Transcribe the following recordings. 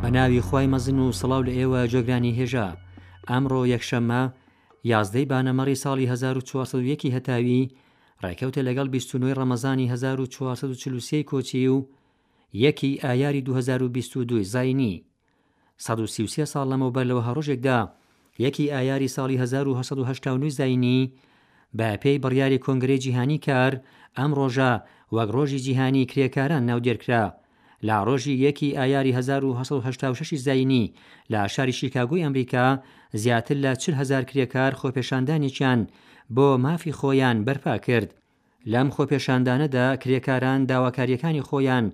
بە ناوی خوای مەزن و سڵاو لە ئێوە جۆگرانی هێژا ئەمڕۆ یەکشەممە یازدەی بانەمەڕی ساڵی 1940ەکی هەتاوی ڕێکەوتە لەگەڵ 29 ڕەمەزانی 1940 کۆچی و یەکی ئایاری 2022 زینی سەد و سی و سێ ساڵ لەمەوبەر لە وەها ڕۆژێکدا، یەکی ئایاری ساڵی هەزار و هەشت سەد و هەشتا و نۆ زایینی، بە پێی بڕیاری کۆنگرەی جیهانی کار، ئەم ڕۆژە وەک ڕۆژی جیهانی کرێکاران ناودێر کرا. لە ڕۆژی یەکی ئایاری هەزار و هەشت سەد و هەشتا و شەش ی زایینی لە شاری شیکاگۆی ئەمریکا، زیاتر لە چل هەزار کرێکار خۆپێشاندانێکیان بۆ مافی خۆیان بەرپا کرد. لەم خۆپێشاندانەدا کرێکاران داواکارییەکانی خۆیان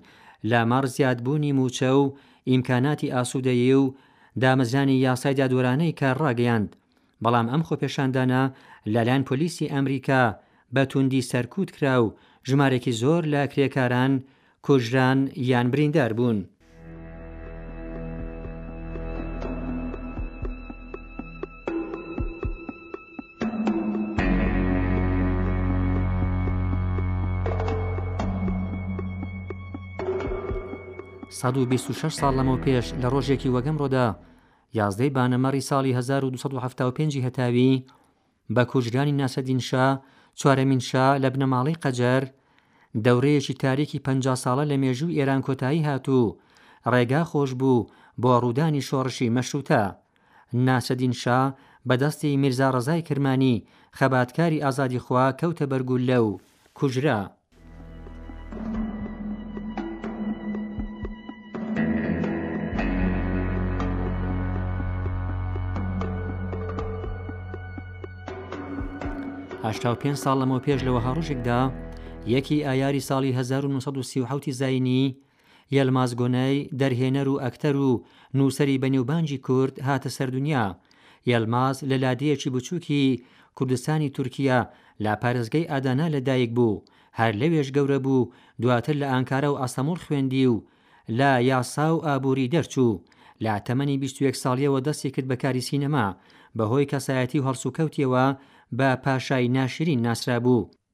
لامەڕ زیادبوونی مووچە و ئیمکاناتی ئاسوودەیی و دامەزرانی یاسای دادوەرانەی کار ڕاگەیاند، بەڵام ئەم خۆپێشاندانە لەلایەن پۆلیسی ئەمریکا بە توندی سەرکوت کرا و ژمارەیەکی زۆر لە کرێکاران کوژران یان بریندار بوون. سەد و بیست و شەش ساڵ لەمەو پێش لە ڕۆژێکی وەگەم ڕۆدا یازدەی بانە مەڕی ساڵی هەزار و دوو سەد و حەفتا و پێنجی هەتاوی بە کوژرانی ناسرەدین شا، چوارەمین شا، لە بنەماڵەی قەجەر، دەورەیەکی تاریکی پەنجا ساڵە لە مێژووی ئێران کۆتایی هات و ڕێگا خۆش بوو بۆ ڕوودانی شۆڕشی مەشرووتە. ناسرەدین شا بە دەستی میرزا ڕەزای کرمانی، خەباتکاری ئازادیخوا کەوتە بەر گوللە و، کوژرا. هەشتا و پێنج ساڵ لەمەوپێش لە وەها ڕۆژێکدا، یەکی ئایاری ساڵی هەزار و نۆ سەد و سی و حەوتی زایینی، یەلماز گۆنەی، دەرهێنەر و ئەکتەر و نووسەری بەنێوبانگی کورد هاتە سەر دونیا. یەلماز لە لادێیەکی بچووکی کوردستانی تورکیە لە پارێزگەی ئادانا لە دایک بوو، هەر لەوێش گەورە بوو، دواتر لە ئانکارا و ئەستەموڵ خوێندی و لە یاسا و ئابووری دەرچوو. لە تەمەنی بیست و یەک ساڵییەوە دەستی کرد بە کاری سینەما. بەهۆی کەسایەتی و هەڵسوکەوتییەوە بە پاشای ناشرین ناسرابوو.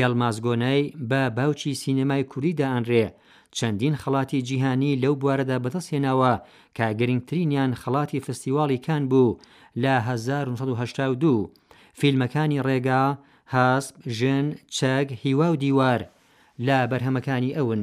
یەڵماز گۆنای بە باوکی سینەمای کوردی دائەنرێ، چەندین خەڵاتی جیهانی لەو بوارەدا بەدەست هێناوە کە گرنگترینیان خەڵاتی فستیواڵی کان بوو لە هەزار و نۆ سەد و هەشتا و دوو. فیلمەکانی ڕێگا، هاسپ، ژن، چەک، هیوا و دیوار لە بەرهەمەکانی ئەون.